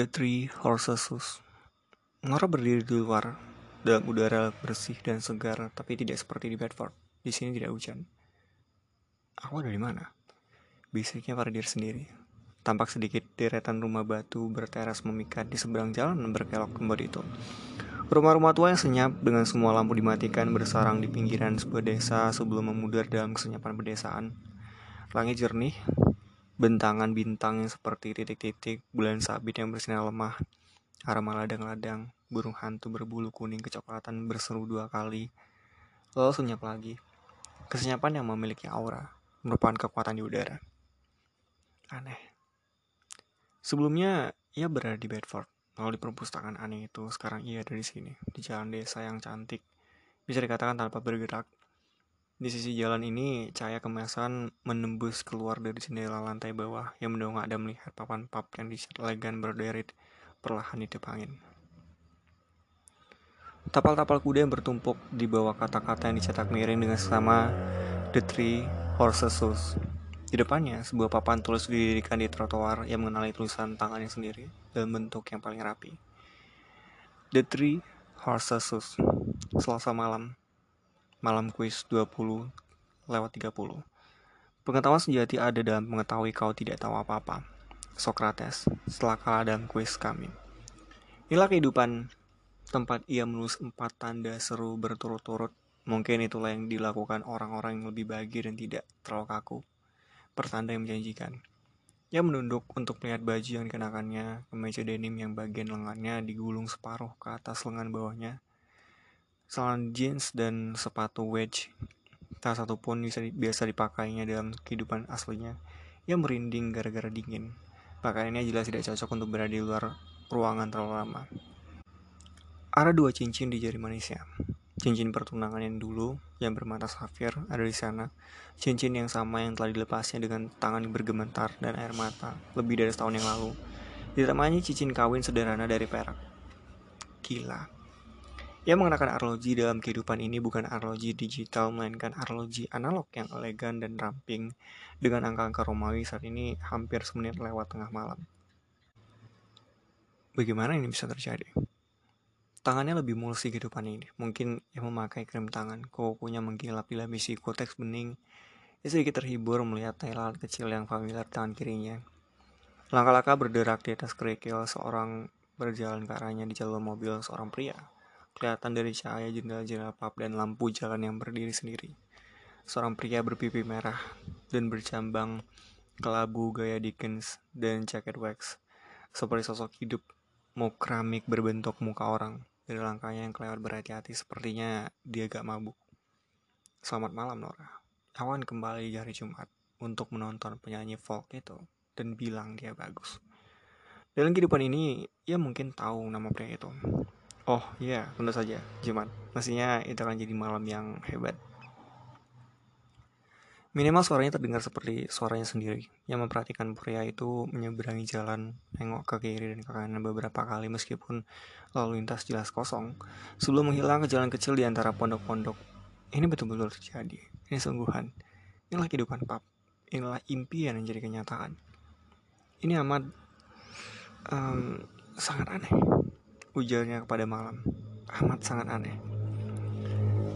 The Three Horses Nora berdiri di luar dalam udara bersih dan segar, tapi tidak seperti di Bedford. Di sini tidak hujan. Aku dari mana? Bisiknya pada diri sendiri. Tampak sedikit deretan rumah batu berteras memikat di seberang jalan berkelok kembali itu. Rumah-rumah tua yang senyap dengan semua lampu dimatikan bersarang di pinggiran sebuah desa sebelum memudar dalam kesenyapan pedesaan. Langit jernih, bentangan bintang yang seperti titik-titik bulan sabit yang bersinar lemah, aroma ladang-ladang, burung hantu berbulu kuning kecoklatan berseru dua kali, lalu senyap lagi. Kesenyapan yang memiliki aura, merupakan kekuatan di udara. Aneh. Sebelumnya, ia berada di Bedford, lalu di perpustakaan aneh itu, sekarang ia ada di sini, di jalan desa yang cantik, bisa dikatakan tanpa bergerak, di sisi jalan ini, cahaya kemasan menembus keluar dari jendela lantai bawah yang mendongak dan melihat papan pub yang dicat elegan berderet perlahan ditepangin. Tapal-tapal kuda yang bertumpuk di bawah kata-kata yang dicetak miring dengan sama The Three Horses Shoes. Di depannya, sebuah papan tulis didirikan di trotoar yang mengenali tulisan tangannya sendiri dalam bentuk yang paling rapi. The Three Horses Shoes. Selasa malam, malam kuis 20 lewat 30. Pengetahuan sejati ada dalam mengetahui kau tidak tahu apa-apa. Socrates, setelah kalah dalam kuis kami. Inilah kehidupan tempat ia menulis empat tanda seru berturut-turut. Mungkin itulah yang dilakukan orang-orang yang lebih bahagia dan tidak terlalu kaku. Pertanda yang menjanjikan. Ia menunduk untuk melihat baju yang dikenakannya, kemeja denim yang bagian lengannya digulung separuh ke atas lengan bawahnya, Selain jeans dan sepatu wedge, tak satu pun bisa biasa dipakainya dalam kehidupan aslinya. Ia merinding gara-gara dingin. Pakaiannya jelas tidak cocok untuk berada di luar ruangan terlalu lama. Ada dua cincin di jari manisnya. Cincin pertunangan yang dulu, yang bermata safir, ada di sana. Cincin yang sama yang telah dilepasnya dengan tangan bergemetar dan air mata, lebih dari setahun yang lalu. Ditemani cincin kawin sederhana dari perak. Gila, ia mengenakan arloji dalam kehidupan ini bukan arloji digital, melainkan arloji analog yang elegan dan ramping dengan angka-angka Romawi saat ini hampir semenit lewat tengah malam. Bagaimana ini bisa terjadi? Tangannya lebih mulus di kehidupan ini. Mungkin ia memakai krim tangan, kukunya menggilap di dilapisi koteks bening. Ia sedikit terhibur melihat Thailand kecil yang familiar tangan kirinya. Langkah-langkah berderak di atas kerikil seorang berjalan ke arahnya di jalur mobil seorang pria kelihatan dari cahaya jendela-jendela pub dan lampu jalan yang berdiri sendiri. Seorang pria berpipi merah dan bercambang kelabu gaya Dickens dan jaket wax. Seperti sosok hidup mau keramik berbentuk muka orang. Dari langkahnya yang kelewat berhati-hati sepertinya dia gak mabuk. Selamat malam Nora. Awan kembali di hari Jumat untuk menonton penyanyi folk itu dan bilang dia bagus. Dalam kehidupan ini, ia mungkin tahu nama pria itu. Oh iya, tentu saja, Jumat. Mestinya itu akan jadi malam yang hebat. Minimal suaranya terdengar seperti suaranya sendiri, yang memperhatikan pria itu menyeberangi jalan, nengok ke kiri dan ke kanan beberapa kali meskipun lalu lintas jelas kosong, sebelum menghilang ke jalan kecil di antara pondok-pondok. Ini betul-betul terjadi, ini sungguhan. Inilah kehidupan pap, inilah impian yang jadi kenyataan. Ini amat um, sangat aneh ujarnya kepada malam. Amat sangat aneh.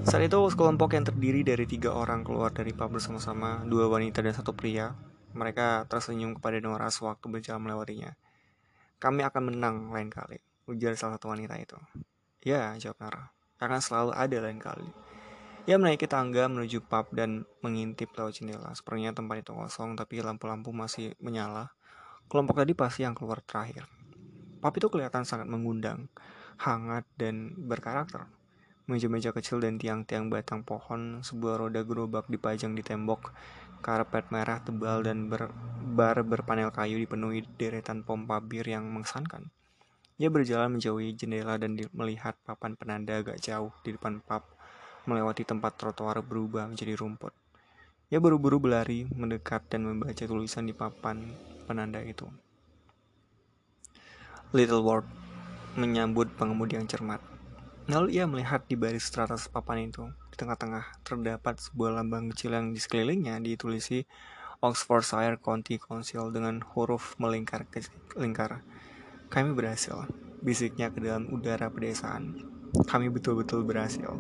Saat itu sekelompok yang terdiri dari tiga orang keluar dari pub bersama-sama, dua wanita dan satu pria. Mereka tersenyum kepada Nora sewaktu berjalan melewatinya. Kami akan menang lain kali, ujar salah satu wanita itu. Ya, jawab Nora. Akan selalu ada lain kali. Ia menaiki tangga menuju pub dan mengintip lewat jendela. Sepertinya tempat itu kosong, tapi lampu-lampu masih menyala. Kelompok tadi pasti yang keluar terakhir. Pub itu kelihatan sangat mengundang, hangat dan berkarakter. Meja-meja kecil dan tiang-tiang batang pohon, sebuah roda gerobak dipajang di tembok, karpet merah tebal dan ber, bar berpanel kayu dipenuhi deretan pompa bir yang mengesankan. Ia berjalan menjauhi jendela dan melihat papan penanda agak jauh di depan pub, melewati tempat trotoar berubah menjadi rumput. Ia buru-buru berlari, mendekat dan membaca tulisan di papan penanda itu. Little Ward menyambut pengemudi yang cermat. Lalu ia melihat di baris teratas papan itu, di tengah-tengah terdapat sebuah lambang kecil yang di sekelilingnya ditulisi Oxfordshire County Council dengan huruf melingkar ke lingkar. Kami berhasil, bisiknya ke dalam udara pedesaan. Kami betul-betul berhasil.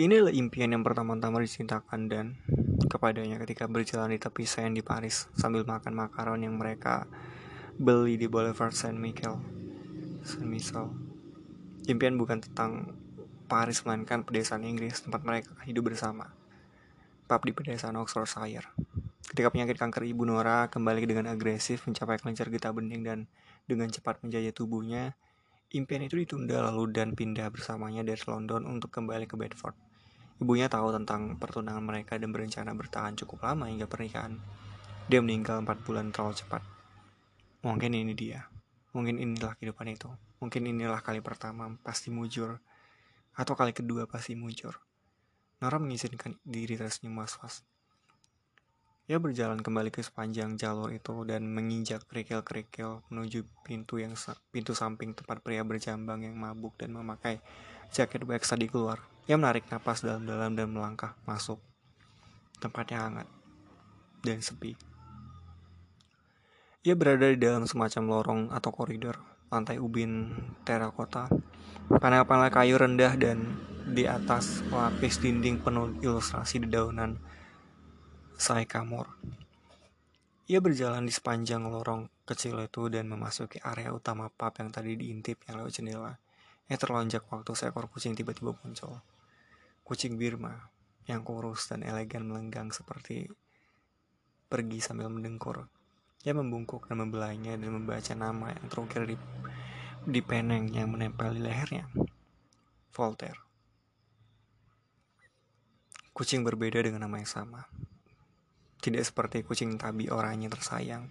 Inilah impian yang pertama-tama dicintakan dan kepadanya ketika berjalan di tepi Seine di Paris sambil makan makaron yang mereka beli di Boulevard Saint Michel. Saint Michel. Impian bukan tentang Paris melainkan pedesaan Inggris tempat mereka hidup bersama. Pub di pedesaan Oxfordshire. Ketika penyakit kanker ibu Nora kembali dengan agresif mencapai kelenjar getah bening dan dengan cepat menjajah tubuhnya, impian itu ditunda lalu dan pindah bersamanya dari London untuk kembali ke Bedford. Ibunya tahu tentang pertunangan mereka dan berencana bertahan cukup lama hingga pernikahan. Dia meninggal empat bulan terlalu cepat. Mungkin ini dia. Mungkin inilah kehidupan itu. Mungkin inilah kali pertama pasti mujur. Atau kali kedua pasti mujur. Nora mengizinkan diri tersenyum was-was. Ia berjalan kembali ke sepanjang jalur itu dan menginjak kerikil-kerikil menuju pintu yang pintu samping tempat pria berjambang yang mabuk dan memakai jaket wax tadi keluar. Ia menarik napas dalam-dalam dan melangkah masuk. Tempatnya hangat dan sepi. Ia berada di dalam semacam lorong atau koridor, lantai ubin terakota, panel-panel kayu rendah dan di atas lapis dinding penuh ilustrasi dedaunan kamur. Ia berjalan di sepanjang lorong kecil itu dan memasuki area utama pub yang tadi diintip yang lewat jendela. Ia terlonjak waktu seekor kucing tiba-tiba muncul. Kucing Birma yang kurus dan elegan melenggang seperti pergi sambil mendengkur. Ia membungkuk dan membelainya dan membaca nama yang terukir di, di peneng yang menempel di lehernya. Voltaire. Kucing berbeda dengan nama yang sama. Tidak seperti kucing tabi orangnya tersayang.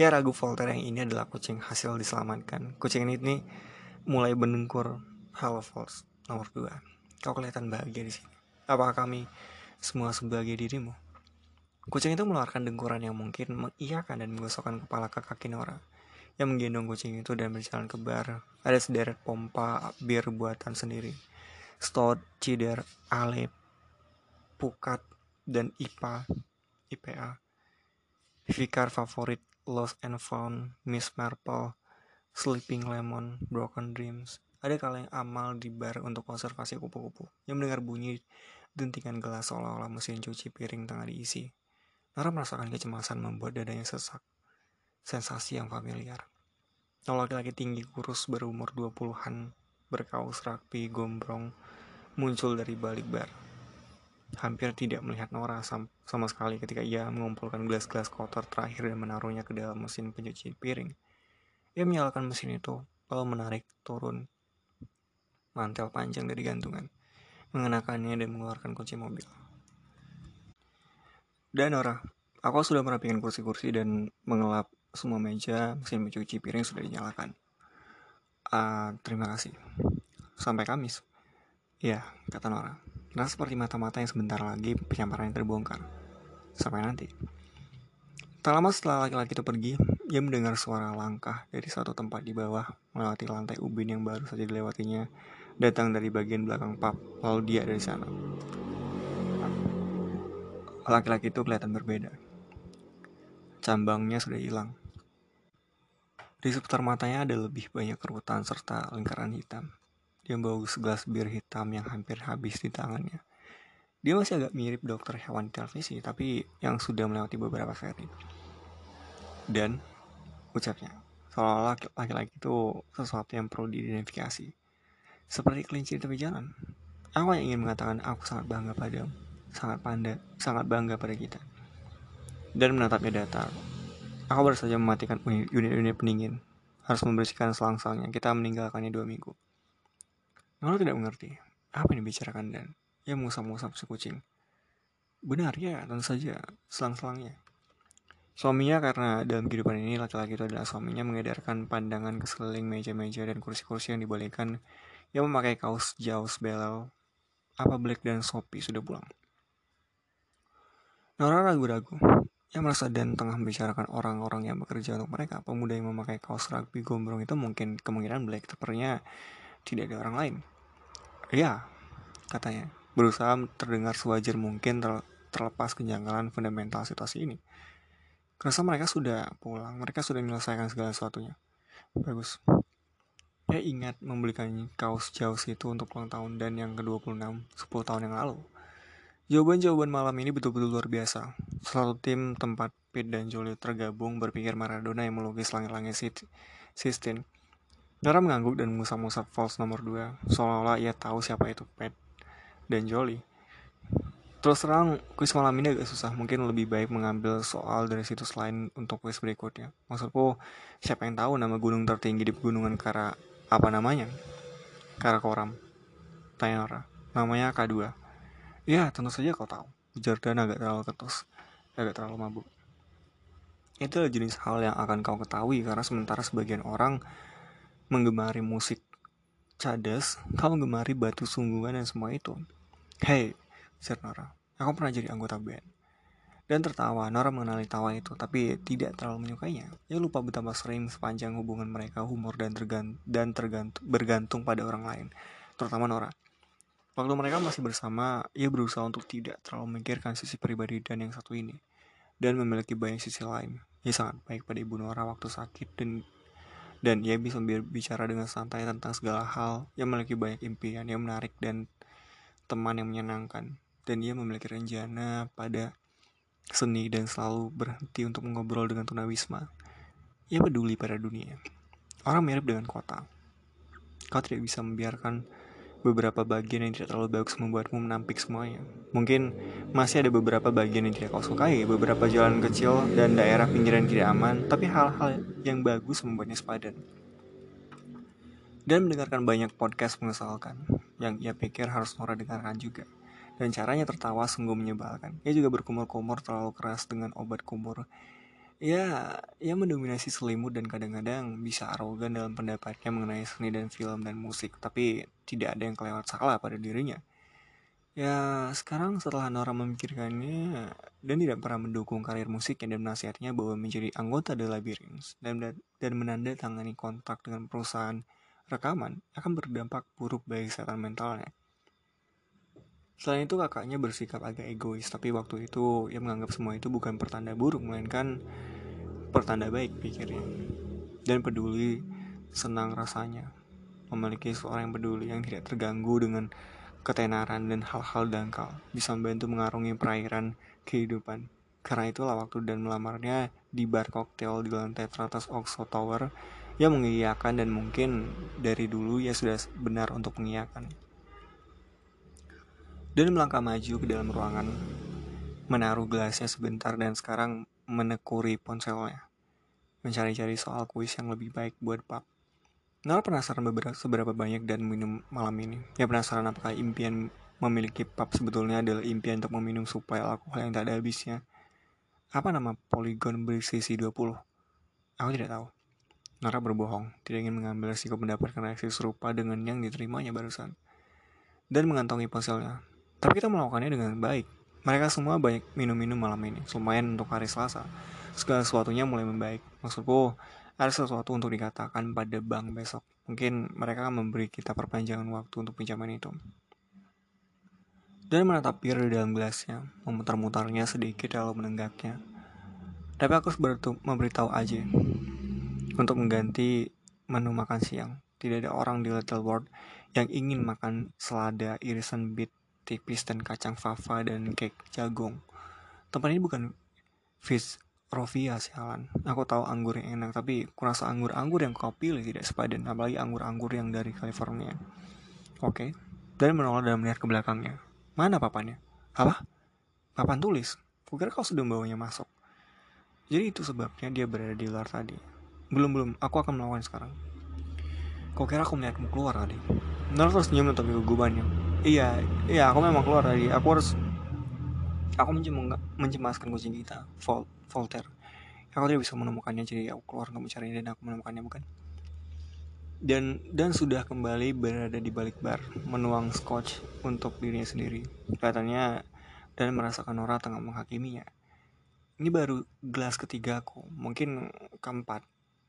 Ya ragu Voltaire yang ini adalah kucing hasil diselamatkan. Kucing ini mulai mendengkur. Halo Volts, nomor 2. Kau kelihatan bahagia di sini. Apakah kami semua sebagai dirimu? Kucing itu mengeluarkan dengkuran yang mungkin mengiyakan dan menggosokkan kepala ke kaki Nora. Yang menggendong kucing itu dan berjalan ke bar. Ada sederet pompa bir buatan sendiri. Stout, cider, ale, pukat, dan IPA, IPA. Vicar favorit, Lost and Found, Miss Marple, Sleeping Lemon, Broken Dreams, ada kaleng amal di bar untuk konservasi kupu-kupu yang mendengar bunyi dentingan gelas seolah-olah mesin cuci piring tengah diisi. Nara merasakan kecemasan membuat dadanya sesak. Sensasi yang familiar. Laki-laki tinggi kurus berumur 20-an berkaus rapi gombrong muncul dari balik bar. Hampir tidak melihat Nora sama sekali ketika ia mengumpulkan gelas-gelas kotor terakhir dan menaruhnya ke dalam mesin pencuci piring. Ia menyalakan mesin itu, lalu menarik turun mantel panjang dari gantungan, mengenakannya dan mengeluarkan kunci mobil. Dan Nora, aku sudah merapikan kursi-kursi dan mengelap semua meja, mesin mencuci piring sudah dinyalakan. Uh, terima kasih. Sampai Kamis. Ya, kata Nora. Nah, seperti mata-mata yang sebentar lagi penyamarannya terbongkar. Sampai nanti. Tak lama setelah laki-laki itu pergi, ia mendengar suara langkah dari suatu tempat di bawah melewati lantai ubin yang baru saja dilewatinya datang dari bagian belakang pub, lalu dia dari sana. Laki-laki itu kelihatan berbeda. Cambangnya sudah hilang. Di seputar matanya ada lebih banyak kerutan serta lingkaran hitam. Dia membawa segelas bir hitam yang hampir habis di tangannya. Dia masih agak mirip dokter hewan di televisi, tapi yang sudah melewati beberapa seri. Dan, ucapnya, seolah-olah laki-laki itu sesuatu yang perlu diidentifikasi seperti kelinci di tepi jalan. Aku yang ingin mengatakan aku sangat bangga padamu, sangat panda, sangat bangga pada kita. Dan menatapnya datar. Aku baru saja mematikan unit-unit pendingin. Harus membersihkan selang-selangnya. Kita meninggalkannya dua minggu. Nona tidak mengerti apa yang dibicarakan dan ia mengusap-ngusap si kucing. Benar ya, tentu saja selang-selangnya. Suaminya karena dalam kehidupan ini laki-laki itu adalah suaminya mengedarkan pandangan ke sekeliling meja-meja dan kursi-kursi yang dibolehkan yang memakai kaos Jaws Belel, apa Black dan Sophie sudah pulang. Nora ragu-ragu. Yang merasa dan tengah membicarakan orang-orang yang bekerja untuk mereka. Pemuda yang memakai kaos rugby gombrong itu mungkin kemungkinan Black, sepertinya tidak ada orang lain. Ya, katanya, berusaha terdengar sewajar mungkin ter terlepas kejanggalan fundamental situasi ini. Kerasa mereka sudah pulang, mereka sudah menyelesaikan segala sesuatunya. bagus ya ingat membelikan kaos Jaws itu untuk ulang tahun dan yang ke-26 10 tahun yang lalu Jawaban-jawaban malam ini betul-betul luar biasa. Selalu tim tempat Pete dan Jolie tergabung berpikir Maradona yang melukis langit-langit Sistine. Nora mengangguk dan mengusap-usap false nomor 2, seolah-olah ia tahu siapa itu Pete dan Jolie. Terus terang, kuis malam ini agak susah. Mungkin lebih baik mengambil soal dari situs lain untuk kuis berikutnya. Maksudku, siapa yang tahu nama gunung tertinggi di pegunungan Kara... Apa namanya? Karakoram. Tanya Nora. Namanya K2. Ya, tentu saja kau tahu. Ujar Dan agak terlalu ketus, agak terlalu mabuk. Itu adalah jenis hal yang akan kau ketahui karena sementara sebagian orang menggemari musik cadas, kau menggemari batu sungguhan dan semua itu. Hei, ujar Nora, aku pernah jadi anggota band. Dan tertawa, Nora mengenali tawa itu, tapi tidak terlalu menyukainya. Ia lupa betapa sering sepanjang hubungan mereka humor dan, tergant dan tergantung, bergantung pada orang lain, terutama Nora. Waktu mereka masih bersama, ia berusaha untuk tidak terlalu memikirkan sisi pribadi dan yang satu ini, dan memiliki banyak sisi lain. Ia sangat baik pada ibu Nora waktu sakit dan dan ia bisa bicara dengan santai tentang segala hal. Ia memiliki banyak impian yang menarik dan teman yang menyenangkan. Dan ia memiliki rencana pada seni dan selalu berhenti untuk mengobrol dengan tunawisma. Ia peduli pada dunia. Orang mirip dengan kota. Kau tidak bisa membiarkan beberapa bagian yang tidak terlalu bagus membuatmu menampik semuanya. Mungkin masih ada beberapa bagian yang tidak kau sukai, beberapa jalan kecil dan daerah pinggiran tidak aman, tapi hal-hal yang bagus membuatnya sepadan. Dan mendengarkan banyak podcast mengesalkan, yang ia pikir harus Nora dengarkan juga. Dan caranya tertawa sungguh menyebalkan. Ia juga berkumur-kumur terlalu keras dengan obat kumur ya ia mendominasi selimut dan kadang-kadang bisa arogan dalam pendapatnya mengenai seni dan film dan musik tapi tidak ada yang kelewat salah pada dirinya. Ya sekarang setelah Nora memikirkannya dan tidak pernah mendukung karir musiknya dan nasihatnya bahwa menjadi anggota The Labyrinth dan dan menandatangani kontrak dengan perusahaan rekaman akan berdampak buruk bagi kesehatan mentalnya Selain itu kakaknya bersikap agak egois, tapi waktu itu ia menganggap semua itu bukan pertanda buruk, melainkan pertanda baik pikirnya. Dan peduli, senang rasanya. Memiliki seorang yang peduli yang tidak terganggu dengan ketenaran dan hal-hal dangkal, bisa membantu mengarungi perairan kehidupan. Karena itulah waktu dan melamarnya di bar koktail di lantai teratas Oxford Tower, ia mengiyakan dan mungkin dari dulu ia sudah benar untuk mengiyakan dan melangkah maju ke dalam ruangan, menaruh gelasnya sebentar dan sekarang menekuri ponselnya, mencari-cari soal kuis yang lebih baik buat Pak. Nala penasaran beberapa, seberapa banyak dan minum malam ini. Ya penasaran apakah impian memiliki pub sebetulnya adalah impian untuk meminum supaya alkohol yang tak ada habisnya. Apa nama poligon bersisi 20? Aku tidak tahu. Nara berbohong, tidak ingin mengambil resiko mendapatkan reaksi serupa dengan yang diterimanya barusan. Dan mengantongi ponselnya. Tapi kita melakukannya dengan baik. Mereka semua banyak minum-minum malam ini, lumayan untuk hari Selasa. Segala sesuatunya mulai membaik. Maksudku, ada sesuatu untuk dikatakan pada bank besok. Mungkin mereka akan memberi kita perpanjangan waktu untuk pinjaman itu. Dan menatap bir di dalam gelasnya, memutar-mutarnya sedikit lalu menenggaknya. Tapi aku memberitahu aja untuk mengganti menu makan siang. Tidak ada orang di Little World yang ingin makan selada irisan beet tipis dan kacang fava dan cake jagung. Tempat ini bukan fish Rovia sialan. Aku tahu anggur yang enak, tapi kurasa anggur-anggur yang kau pilih tidak sepadan, apalagi anggur-anggur yang dari California. Oke, okay. dan menolak dan melihat ke belakangnya. Mana papannya? Apa? Papan tulis. Kukira kau sudah membawanya masuk. Jadi itu sebabnya dia berada di luar tadi. Belum belum, aku akan melawan sekarang. Kau kira aku melihatmu keluar tadi? Nora terus senyum untuk kegugubannya iya iya aku memang keluar tadi aku harus aku mencemaskan kucing kita Vol Voltaire. Aku tidak bisa menemukannya jadi aku keluar untuk mencari dan aku menemukannya bukan? Dan dan sudah kembali berada di balik bar menuang scotch untuk dirinya sendiri. Kelihatannya dan merasakan Nora tengah menghakiminya. Ini baru gelas ketiga aku mungkin keempat.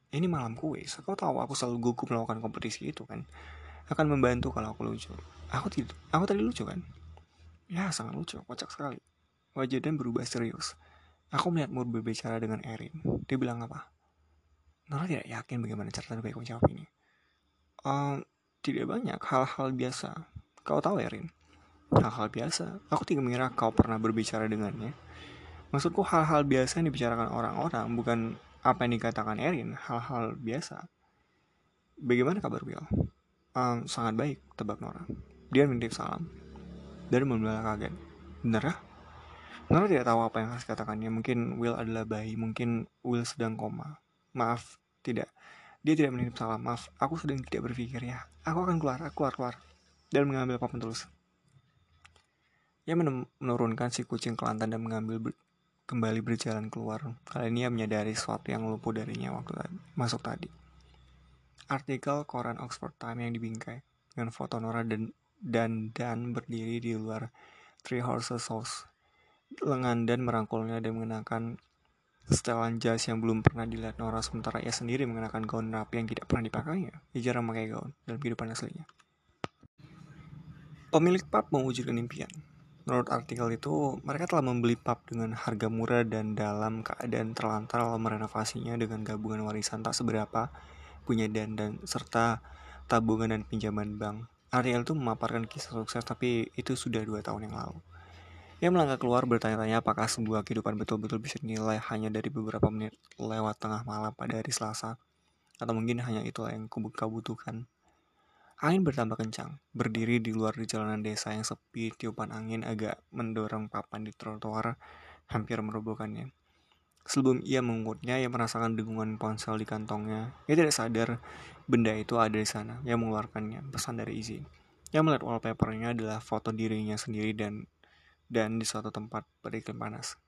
Ini malam kuis kau tahu aku selalu gugup melakukan kompetisi itu kan akan membantu kalau aku lucu. Aku tidak, aku tadi lucu kan? Ya sangat lucu, kocak sekali. Wajah Dan berubah serius. Aku melihatmu berbicara dengan Erin. Dia bilang apa? Nora tidak yakin bagaimana cara terbaik menjawab ini. Um, tidak banyak hal-hal biasa. Kau tahu Erin? Hal-hal biasa. Aku tidak mengira kau pernah berbicara dengannya. Maksudku hal-hal biasa yang dibicarakan orang-orang, bukan apa yang dikatakan Erin, hal-hal biasa. Bagaimana kabar Will? Um, sangat baik, tebak Nora. Dia menitip salam. Dan membelah kaget. Bener ya? Nora tidak tahu apa yang harus katakannya. Mungkin Will adalah bayi, mungkin Will sedang koma. Maaf, tidak. Dia tidak menitip salam. Maaf, aku sedang tidak berpikir ya. Aku akan keluar, aku keluar, keluar. Dan mengambil papan tulis. Ia menurunkan si kucing kelantan dan mengambil ber kembali berjalan keluar. Kali ini ia menyadari sesuatu yang luput darinya waktu tadi, masuk tadi. Artikel koran Oxford Times yang dibingkai dengan foto Nora dan dan Dan berdiri di luar Three Horses House. Lengan Dan merangkulnya dan mengenakan setelan jas yang belum pernah dilihat Nora sementara ia sendiri mengenakan gaun rapi yang tidak pernah dipakainya. Ia jarang memakai gaun dalam kehidupan aslinya. Pemilik pub mewujudkan impian. Menurut artikel itu, mereka telah membeli pub dengan harga murah dan dalam keadaan terlantar lalu merenovasinya dengan gabungan warisan tak seberapa, punya dan dan serta tabungan dan pinjaman bank. Artikel itu memaparkan kisah sukses tapi itu sudah dua tahun yang lalu. Ia melangkah keluar bertanya-tanya apakah sebuah kehidupan betul-betul bisa dinilai hanya dari beberapa menit lewat tengah malam pada hari Selasa. Atau mungkin hanya itulah yang kau butuhkan. Angin bertambah kencang, berdiri di luar di jalanan desa yang sepi, tiupan angin agak mendorong papan di trotoar, hampir merobohkannya. Sebelum ia mengungkutnya, ia merasakan dengungan ponsel di kantongnya. Ia tidak sadar benda itu ada di sana. Ia mengeluarkannya, pesan dari Izzy. Ia melihat wallpapernya adalah foto dirinya sendiri dan dan di suatu tempat beriklim panas.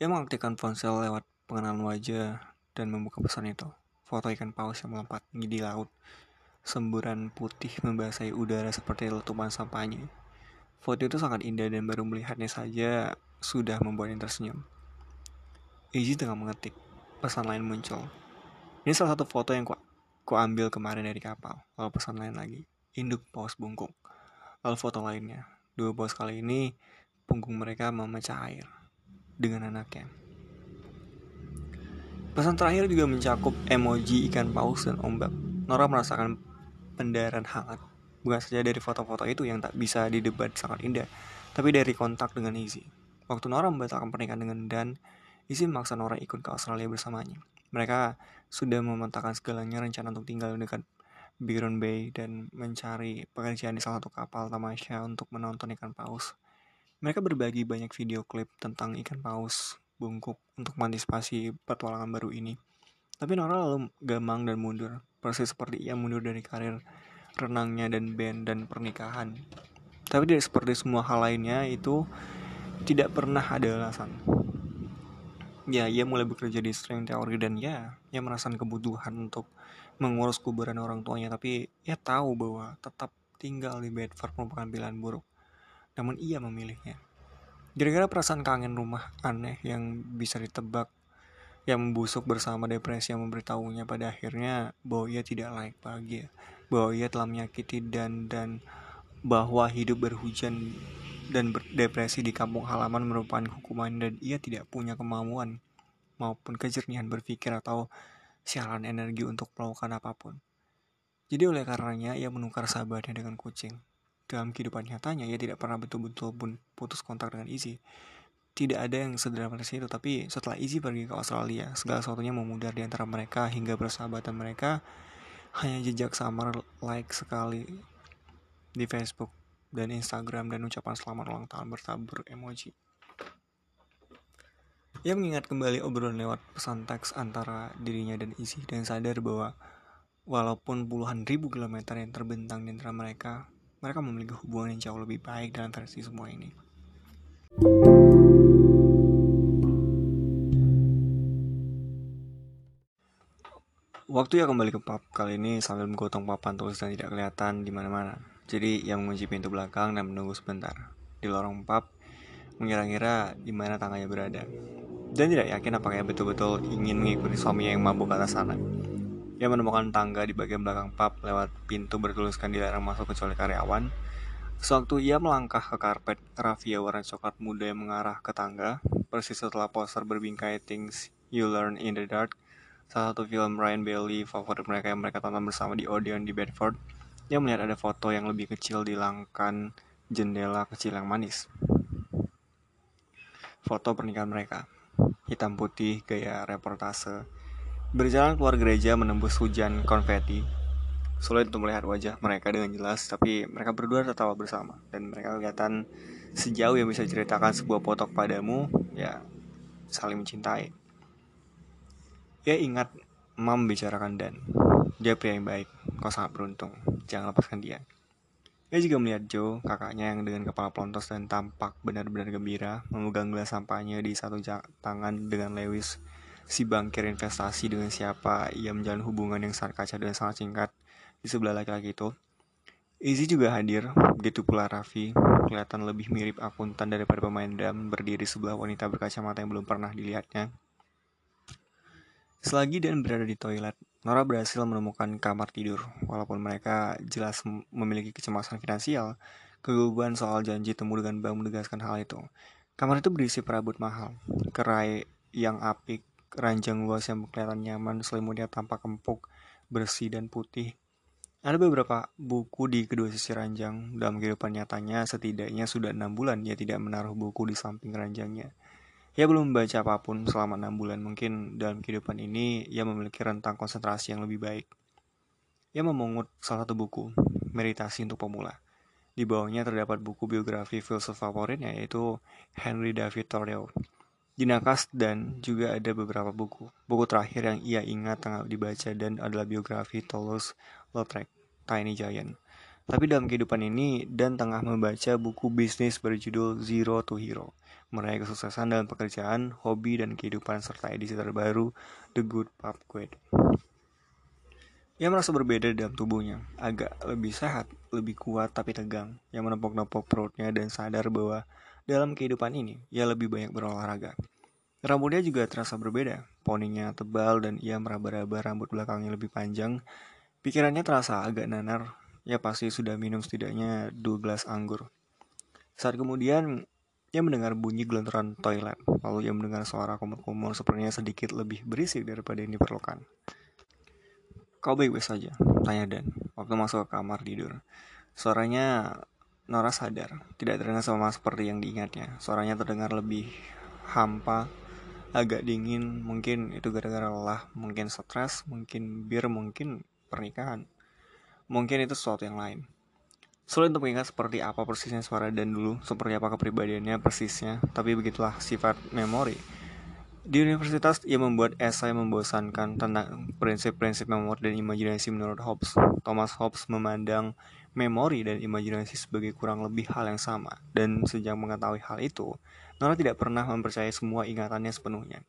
Ia mengaktifkan ponsel lewat pengenalan wajah dan membuka pesan itu. Foto ikan paus yang melompat tinggi di laut. Semburan putih membasahi udara seperti letupan sampahnya. Foto itu sangat indah dan baru melihatnya saja sudah membuatnya tersenyum. Izzy tengah mengetik. Pesan lain muncul. Ini salah satu foto yang ku, ku ambil kemarin dari kapal. Lalu pesan lain lagi. Induk paus bungkuk. Lalu foto lainnya. Dua bos kali ini punggung mereka memecah air dengan anaknya. Pesan terakhir juga mencakup emoji ikan paus dan ombak. Nora merasakan pendaran hangat. Bukan saja dari foto-foto itu yang tak bisa didebat sangat indah, tapi dari kontak dengan Izzy. Waktu Nora membatalkan pernikahan dengan Dan, Izzy memaksa Nora ikut ke Australia bersamanya. Mereka sudah memantahkan segalanya rencana untuk tinggal dekat Byron Bay dan mencari pekerjaan di salah satu kapal tamasya untuk menonton ikan paus. Mereka berbagi banyak video klip tentang ikan paus bungkuk untuk mengantisipasi petualangan baru ini. Tapi Nora lalu gamang dan mundur, persis seperti ia mundur dari karir renangnya dan band dan pernikahan. Tapi tidak seperti semua hal lainnya itu tidak pernah ada alasan. Ya, ia mulai bekerja di string teori dan ya, ia merasakan kebutuhan untuk mengurus kuburan orang tuanya tapi ia tahu bahwa tetap tinggal di Bedford merupakan pilihan buruk. Namun ia memilihnya. Gara-gara perasaan kangen rumah aneh yang bisa ditebak yang membusuk bersama depresi yang memberitahunya pada akhirnya bahwa ia tidak layak bahagia, bahwa ia telah menyakiti dan dan bahwa hidup berhujan dan depresi di kampung halaman merupakan hukuman dan ia tidak punya kemampuan maupun kejernihan berpikir atau siaran energi untuk melakukan apa pun. Jadi oleh karenanya ia menukar sahabatnya dengan kucing. Dalam kehidupan nyatanya ia tidak pernah betul-betul pun putus kontak dengan Izzy. Tidak ada yang sederhana itu, tapi setelah Izzy pergi ke Australia, segala sesuatunya memudar di antara mereka hingga persahabatan mereka hanya jejak samar like sekali di Facebook dan Instagram dan ucapan selamat ulang tahun bertabur emoji. Ia mengingat kembali obrolan lewat pesan teks antara dirinya dan isi dan sadar bahwa walaupun puluhan ribu kilometer yang terbentang di antara mereka, mereka memiliki hubungan yang jauh lebih baik dalam versi semua ini. Waktu ya kembali ke pub kali ini sambil menggotong papan tulis dan tidak kelihatan di mana-mana. Jadi ia mengunci pintu belakang dan menunggu sebentar. Di lorong pub, mengira-ngira di mana tangannya berada dan tidak yakin apakah betul-betul ingin mengikuti suaminya yang mabuk ke atas sana. Ia menemukan tangga di bagian belakang pub lewat pintu bertuliskan dilarang masuk kecuali karyawan. Sewaktu ia melangkah ke karpet raffia warna coklat muda yang mengarah ke tangga, persis setelah poster berbingkai Things You Learn in the Dark, salah satu film Ryan Bailey favorit mereka yang mereka tonton bersama di Odeon di Bedford, dia melihat ada foto yang lebih kecil di langkan jendela kecil yang manis. Foto pernikahan mereka, hitam putih gaya reportase. Berjalan keluar gereja menembus hujan konfeti. Sulit untuk melihat wajah mereka dengan jelas, tapi mereka berdua tertawa bersama dan mereka kelihatan sejauh yang bisa diceritakan sebuah foto padamu, ya saling mencintai. Ia ingat Mam membicarakan Dan. Dia pria yang baik, kau sangat beruntung. Jangan lepaskan dia. Ia juga melihat Joe, kakaknya yang dengan kepala pelontos dan tampak benar-benar gembira, memegang gelas sampahnya di satu tangan dengan Lewis, si bangkir investasi dengan siapa ia menjalin hubungan yang sangat kacau dan sangat singkat di sebelah laki-laki itu. Izzy juga hadir, begitu pula Raffi, kelihatan lebih mirip akuntan daripada pemain drum berdiri sebelah wanita berkacamata yang belum pernah dilihatnya. Selagi Dan berada di toilet, Nora berhasil menemukan kamar tidur. Walaupun mereka jelas memiliki kecemasan finansial, keguguran soal janji temu dengan bank menegaskan hal itu. Kamar itu berisi perabot mahal, kerai yang apik, ranjang luas yang kelihatan nyaman, selimutnya tampak empuk, bersih dan putih. Ada beberapa buku di kedua sisi ranjang. Dalam kehidupan nyatanya, setidaknya sudah enam bulan ia tidak menaruh buku di samping ranjangnya. Ia belum membaca apa pun selama enam bulan. Mungkin dalam kehidupan ini ia memiliki rentang konsentrasi yang lebih baik. Ia memungut salah satu buku, Meditasi untuk Pemula. Di bawahnya terdapat buku biografi filsuf favoritnya yaitu Henry David Thoreau. Di Nakas dan juga ada beberapa buku. Buku terakhir yang ia ingat tengah dibaca dan adalah biografi Toulouse-Lautrec, Tiny Giant. Tapi dalam kehidupan ini, Dan tengah membaca buku bisnis berjudul Zero to Hero meraih kesuksesan dalam pekerjaan, hobi, dan kehidupan serta edisi terbaru The Good Pub Quid. Ia merasa berbeda dalam tubuhnya, agak lebih sehat, lebih kuat tapi tegang, yang menepuk-nepuk perutnya dan sadar bahwa dalam kehidupan ini ia lebih banyak berolahraga. Rambutnya juga terasa berbeda, poninya tebal dan ia meraba-raba rambut belakangnya lebih panjang. Pikirannya terasa agak nanar, ia pasti sudah minum setidaknya dua gelas anggur. Saat kemudian ia mendengar bunyi gelontoran toilet, lalu ia mendengar suara kumur-kumur sepertinya sedikit lebih berisik daripada yang diperlukan. Kau baik-baik saja, tanya Dan, waktu masuk ke kamar tidur. Suaranya Nora sadar, tidak terdengar sama seperti yang diingatnya. Suaranya terdengar lebih hampa, agak dingin, mungkin itu gara-gara lelah, mungkin stres, mungkin bir, mungkin pernikahan. Mungkin itu sesuatu yang lain. Sulit untuk mengingat seperti apa persisnya suara dan dulu, seperti apa kepribadiannya persisnya, tapi begitulah sifat memori. Di universitas, ia membuat esai membosankan tentang prinsip-prinsip memori dan imajinasi menurut Hobbes. Thomas Hobbes memandang memori dan imajinasi sebagai kurang lebih hal yang sama, dan sejak mengetahui hal itu, Nora tidak pernah mempercayai semua ingatannya sepenuhnya.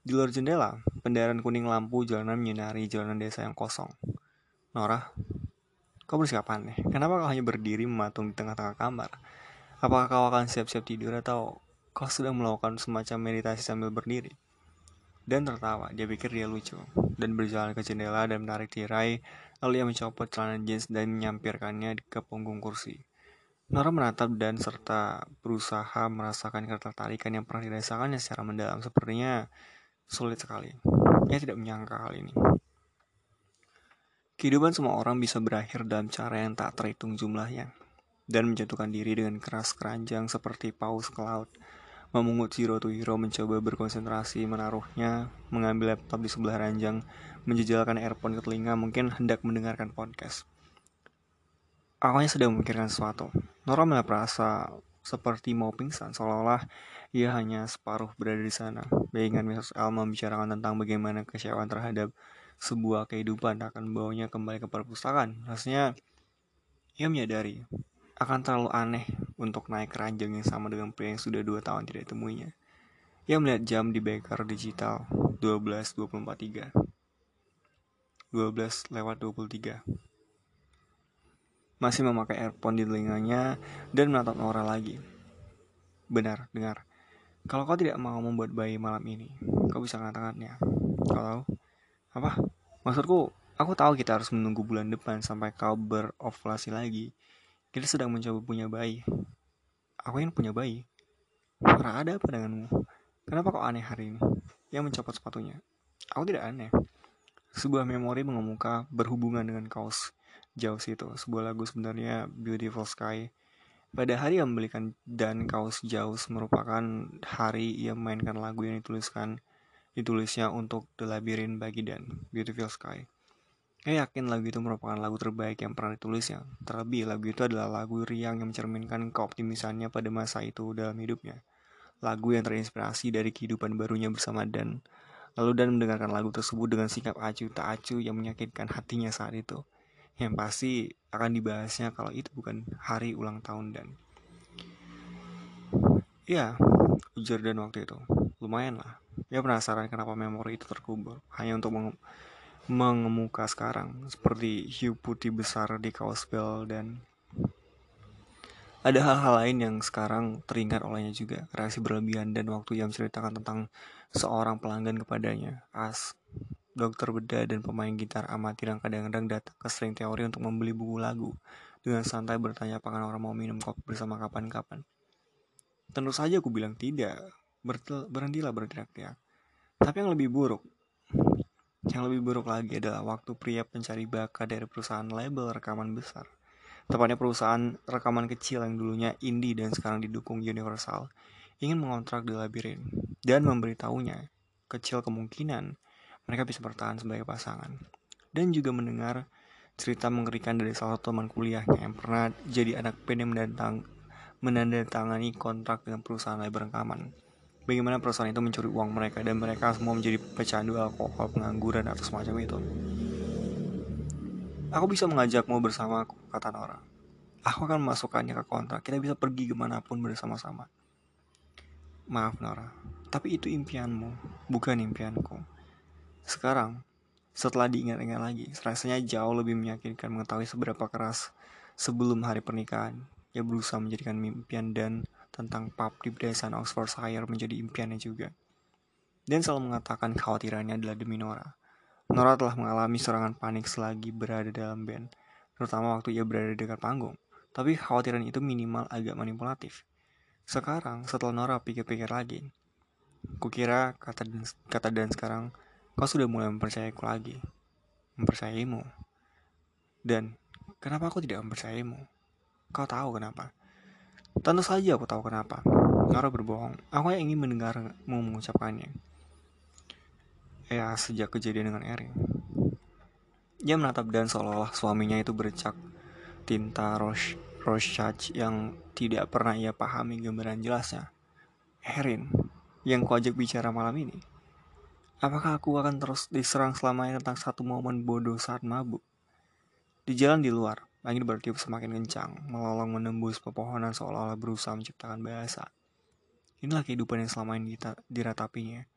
Di luar jendela, pendaran kuning lampu jalanan menyinari jalanan desa yang kosong. Nora, Kau bersikap aneh. Kenapa kau hanya berdiri mematung di tengah-tengah kamar? Apakah kau akan siap-siap tidur atau kau sedang melakukan semacam meditasi sambil berdiri? Dan tertawa, dia pikir dia lucu. Dan berjalan ke jendela dan menarik tirai, lalu ia mencopot celana jeans dan menyampirkannya ke punggung kursi. Nora menatap dan serta berusaha merasakan ketertarikan yang pernah dirasakannya secara mendalam. Sepertinya sulit sekali. Ia tidak menyangka hal ini. Kehidupan semua orang bisa berakhir dalam cara yang tak terhitung jumlahnya, dan menjatuhkan diri dengan keras keranjang seperti paus ke laut. Memungut Zero to Hero mencoba berkonsentrasi menaruhnya, mengambil laptop di sebelah ranjang, menjejalkan earphone ke telinga, mungkin hendak mendengarkan podcast. Awalnya sedang memikirkan sesuatu. Nora merasa seperti mau pingsan, seolah-olah ia hanya separuh berada di sana. Bayangan Mrs. L membicarakan tentang bagaimana kecewaan terhadap sebuah kehidupan akan membawanya kembali ke perpustakaan. Rasanya ia menyadari akan terlalu aneh untuk naik keranjang yang sama dengan pria yang sudah dua tahun tidak temuinya. Ia melihat jam di beker digital 12.24.3 12 lewat 23 Masih memakai earphone di telinganya dan menatap Nora lagi. Benar, dengar. Kalau kau tidak mau membuat bayi malam ini, kau bisa mengatakannya. Kalau apa? Maksudku aku tahu kita harus menunggu bulan depan sampai kau berovulasi lagi. Kita sedang mencoba punya bayi. Aku ingin punya bayi. Farah ada apa denganmu? Kenapa kau aneh hari ini? Ia mencopot sepatunya. Aku tidak aneh. Sebuah memori mengemuka berhubungan dengan kaos jauh itu. Sebuah lagu sebenarnya Beautiful Sky. Pada hari yang membelikan dan kaos jauh merupakan hari ia memainkan lagu yang dituliskan ditulisnya untuk The Labyrinth bagi Dan, Beautiful Sky. Saya yakin lagu itu merupakan lagu terbaik yang pernah ditulisnya. Terlebih, lagu itu adalah lagu riang yang mencerminkan keoptimisannya pada masa itu dalam hidupnya. Lagu yang terinspirasi dari kehidupan barunya bersama Dan. Lalu Dan mendengarkan lagu tersebut dengan sikap acuh tak acuh yang menyakitkan hatinya saat itu. Yang pasti akan dibahasnya kalau itu bukan hari ulang tahun Dan. Ya, ujar Dan waktu itu. Lumayan lah. Ya penasaran kenapa memori itu terkubur. Hanya untuk mengemuka sekarang. Seperti hiu putih besar di kaos bel dan ada hal-hal lain yang sekarang teringat olehnya juga. Reaksi berlebihan dan waktu yang menceritakan tentang seorang pelanggan kepadanya. As dokter bedah dan pemain gitar amatir yang kadang-kadang datang ke sering teori untuk membeli buku lagu. Dengan santai bertanya apakah orang mau minum kopi bersama kapan-kapan? Tentu saja aku bilang. Tidak berhentilah berteriak-teriak tapi yang lebih buruk yang lebih buruk lagi adalah waktu pria pencari bakat dari perusahaan label rekaman besar. Tepatnya perusahaan rekaman kecil yang dulunya indie dan sekarang didukung Universal ingin mengontrak The Labyrinth dan memberitahunya kecil kemungkinan mereka bisa bertahan sebagai pasangan. Dan juga mendengar cerita mengerikan dari salah satu teman kuliahnya yang pernah jadi anak yang menandatangani kontrak dengan perusahaan label rekaman bagaimana perusahaan itu mencuri uang mereka dan mereka semua menjadi pecandu alkohol, pengangguran atau semacam itu. Aku bisa mengajakmu bersama kata Nora. Aku akan memasukkannya ke kontrak. Kita bisa pergi ke mana pun bersama-sama. Maaf Nora, tapi itu impianmu, bukan impianku. Sekarang, setelah diingat-ingat lagi, rasanya jauh lebih meyakinkan mengetahui seberapa keras sebelum hari pernikahan. Ia berusaha menjadikan impian dan tentang pub di pedesaan Oxfordshire menjadi impiannya juga. Dan selalu mengatakan khawatirannya adalah demi Nora. Nora telah mengalami serangan panik selagi berada dalam band, terutama waktu ia berada di dekat panggung. Tapi khawatiran itu minimal agak manipulatif. Sekarang, setelah Nora pikir-pikir lagi, kukira kata kata dan sekarang kau sudah mulai mempercayaiku lagi, mempercayaimu. Dan kenapa aku tidak mempercayaimu? Kau tahu kenapa? Tentu saja aku tahu kenapa. Nora berbohong. Aku yang ingin mendengarmu mengucapkannya. Ya, sejak kejadian dengan Erin. Dia menatap Dan seolah-olah suaminya itu bercak tinta Roche, Rorschach yang tidak pernah ia pahami gambaran jelasnya. Erin, yang kuajak bicara malam ini. Apakah aku akan terus diserang selamanya tentang satu momen bodoh saat mabuk? Di jalan di luar, Langit bertiup semakin kencang, melolong menembus pepohonan seolah-olah berusaha menciptakan bahasa. Inilah kehidupan yang selama ini diratapinya.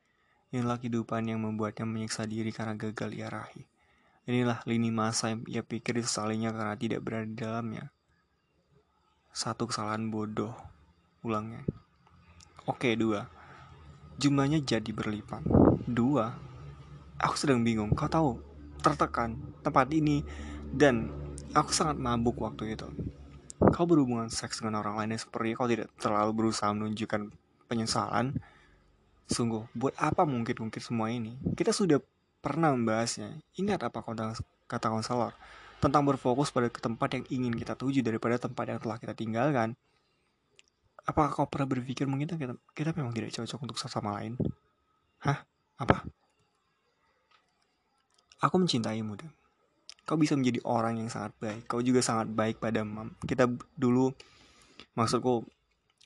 Inilah kehidupan yang membuatnya menyiksa diri karena gagal ia raih. Inilah lini masa yang ia pikir disesalinya karena tidak berada di dalamnya. Satu kesalahan bodoh, ulangnya. Oke, dua. Jumlahnya jadi berlipat. Dua. Aku sedang bingung, kau tahu, tertekan, tempat ini, dan Aku sangat mabuk waktu itu. Kau berhubungan seks dengan orang lain seperti kau tidak terlalu berusaha menunjukkan penyesalan. Sungguh, buat apa mungkin-mungkin semua ini? Kita sudah pernah membahasnya. Ingat apa kata konselor tentang berfokus pada tempat yang ingin kita tuju daripada tempat yang telah kita tinggalkan. Apakah kau pernah berpikir mungkin kita, kita memang tidak cocok untuk satu sama lain? Hah? Apa? Aku mencintaimu, Dan kau bisa menjadi orang yang sangat baik. Kau juga sangat baik pada mam. Kita dulu maksudku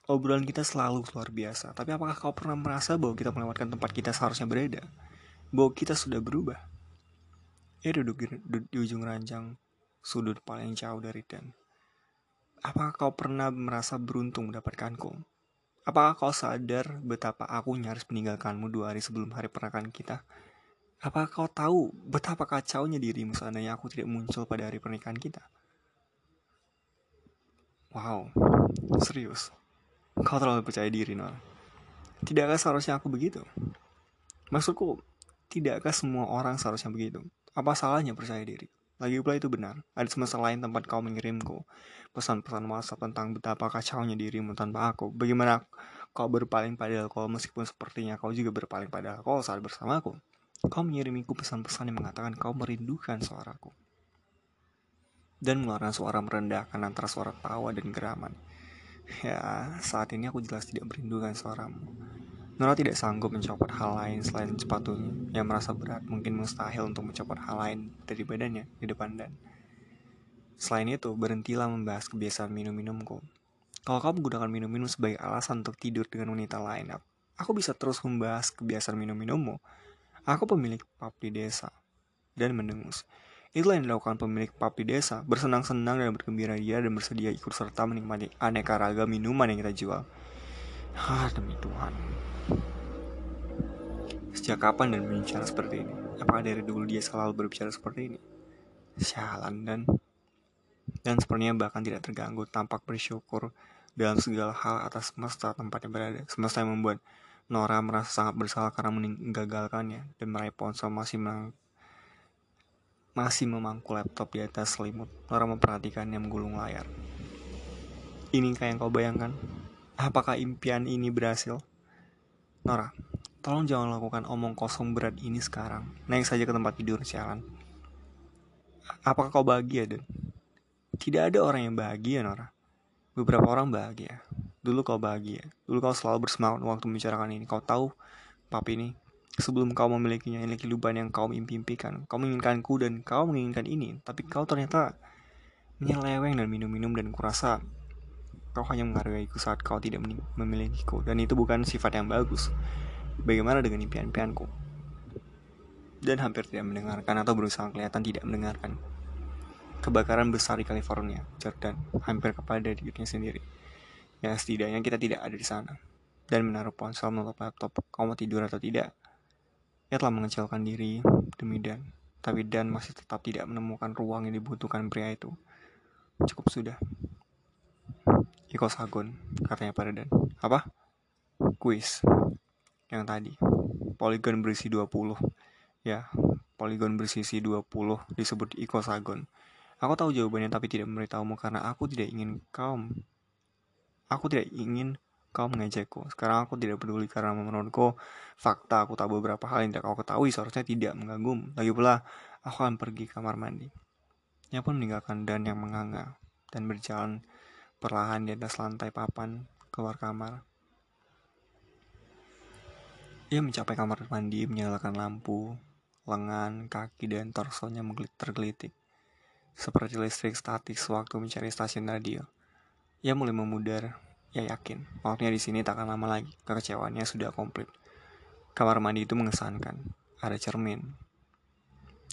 obrolan kita selalu luar biasa. Tapi apakah kau pernah merasa bahwa kita melewatkan tempat kita seharusnya berada? Bahwa kita sudah berubah? Ia duduk di, di ujung ranjang sudut paling jauh dari Dan. Apakah kau pernah merasa beruntung mendapatkanku? Apakah kau sadar betapa aku nyaris meninggalkanmu dua hari sebelum hari pernikahan kita apa kau tahu betapa kacaunya dirimu seandainya aku tidak muncul pada hari pernikahan kita? Wow, serius. Kau terlalu percaya diri, Nol. Tidakkah seharusnya aku begitu? Maksudku, tidakkah semua orang seharusnya begitu? Apa salahnya percaya diri? Lagi pula itu benar. Ada semesta lain tempat kau mengirimku pesan-pesan WhatsApp tentang betapa kacaunya dirimu tanpa aku. Bagaimana kau berpaling pada alkohol meskipun sepertinya kau juga berpaling pada alkohol saat bersamaku. Kau mengirimiku pesan-pesan yang mengatakan kau merindukan suaraku. Dan mengeluarkan suara merendahkan antara suara tawa dan geraman. Ya, saat ini aku jelas tidak merindukan suaramu. Nora tidak sanggup mencopot hal lain selain sepatunya yang merasa berat, mungkin mustahil untuk mencopot hal lain dari badannya di depan dan. Selain itu, berhentilah membahas kebiasaan minum-minumku. Kalau kau menggunakan minum-minum sebagai alasan untuk tidur dengan wanita lain, aku bisa terus membahas kebiasaan minum-minummu. Aku pemilik pub di desa dan mendengus. Itulah yang dilakukan pemilik pub di desa, bersenang-senang dan bergembira dia dan bersedia ikut serta menikmati aneka ragam minuman yang kita jual. Ah, demi Tuhan. Sejak kapan dan berbicara seperti ini? Apakah dari dulu dia selalu berbicara seperti ini? Sialan dan dan sepertinya bahkan tidak terganggu tampak bersyukur dalam segala hal atas semesta tempatnya berada. Semesta yang membuat Nora merasa sangat bersalah karena menggagalkannya dan meraih ponsel masih menang masih memangku laptop di atas selimut. Nora memperhatikannya menggulung layar. Inikah yang kau bayangkan? Apakah impian ini berhasil? Nora, tolong jangan lakukan omong kosong berat ini sekarang. Naik saja ke tempat tidur, sialan. Apakah kau bahagia, Dan? Tidak ada orang yang bahagia, Nora. Beberapa orang bahagia. Dulu kau bahagia. Dulu kau selalu bersemangat waktu membicarakan ini. Kau tahu, papi ini, sebelum kau memilikinya, ini kehidupan yang kau impikan. Kau menginginkanku dan kau menginginkan ini. Tapi kau ternyata menyeleweng dan minum-minum dan kurasa kau hanya menghargaiku saat kau tidak memilikiku. Dan itu bukan sifat yang bagus. Bagaimana dengan impian-impianku? Dan hampir tidak mendengarkan atau berusaha kelihatan tidak mendengarkan kebakaran besar di California, Jordan, hampir kepada dirinya sendiri. Ya setidaknya kita tidak ada di sana. Dan menaruh ponsel menutup laptop, kamu tidur atau tidak. Ia telah mengecilkan diri demi Dan. Tapi Dan masih tetap tidak menemukan ruang yang dibutuhkan pria itu. Cukup sudah. Iko Sagon, katanya pada Dan. Apa? Kuis. Yang tadi. Polygon berisi 20. Ya, poligon bersisi 20 disebut Iko Sagon. Aku tahu jawabannya tapi tidak memberitahumu karena aku tidak ingin kau Aku tidak ingin kau mengejakku. Sekarang aku tidak peduli karena menurutku fakta aku tahu beberapa hal yang tidak kau ketahui seharusnya tidak mengganggu. Lagi pula, aku akan pergi kamar mandi. Ia pun meninggalkan Dan yang menganga dan berjalan perlahan di atas lantai papan keluar kamar. Ia mencapai kamar mandi, menyalakan lampu, lengan, kaki, dan torsonya tergelitik seperti listrik statik sewaktu mencari stasiun radio. Ia mulai memudar. Ia yakin, waktunya di sini tak akan lama lagi. Kekecewaannya sudah komplit. Kamar mandi itu mengesankan. Ada cermin.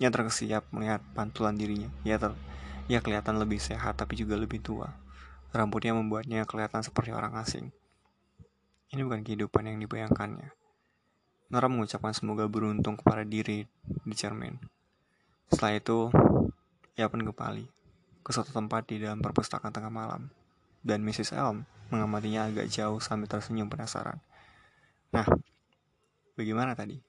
Ia terkesiap melihat pantulan dirinya. Ia, ter ia kelihatan lebih sehat tapi juga lebih tua. Rambutnya membuatnya kelihatan seperti orang asing. Ini bukan kehidupan yang dibayangkannya. Nora mengucapkan semoga beruntung kepada diri di cermin. Setelah itu, ia pun kembali ke suatu tempat di dalam perpustakaan tengah malam, dan Mrs. Elm mengamatinya agak jauh sambil tersenyum penasaran. Nah, bagaimana tadi?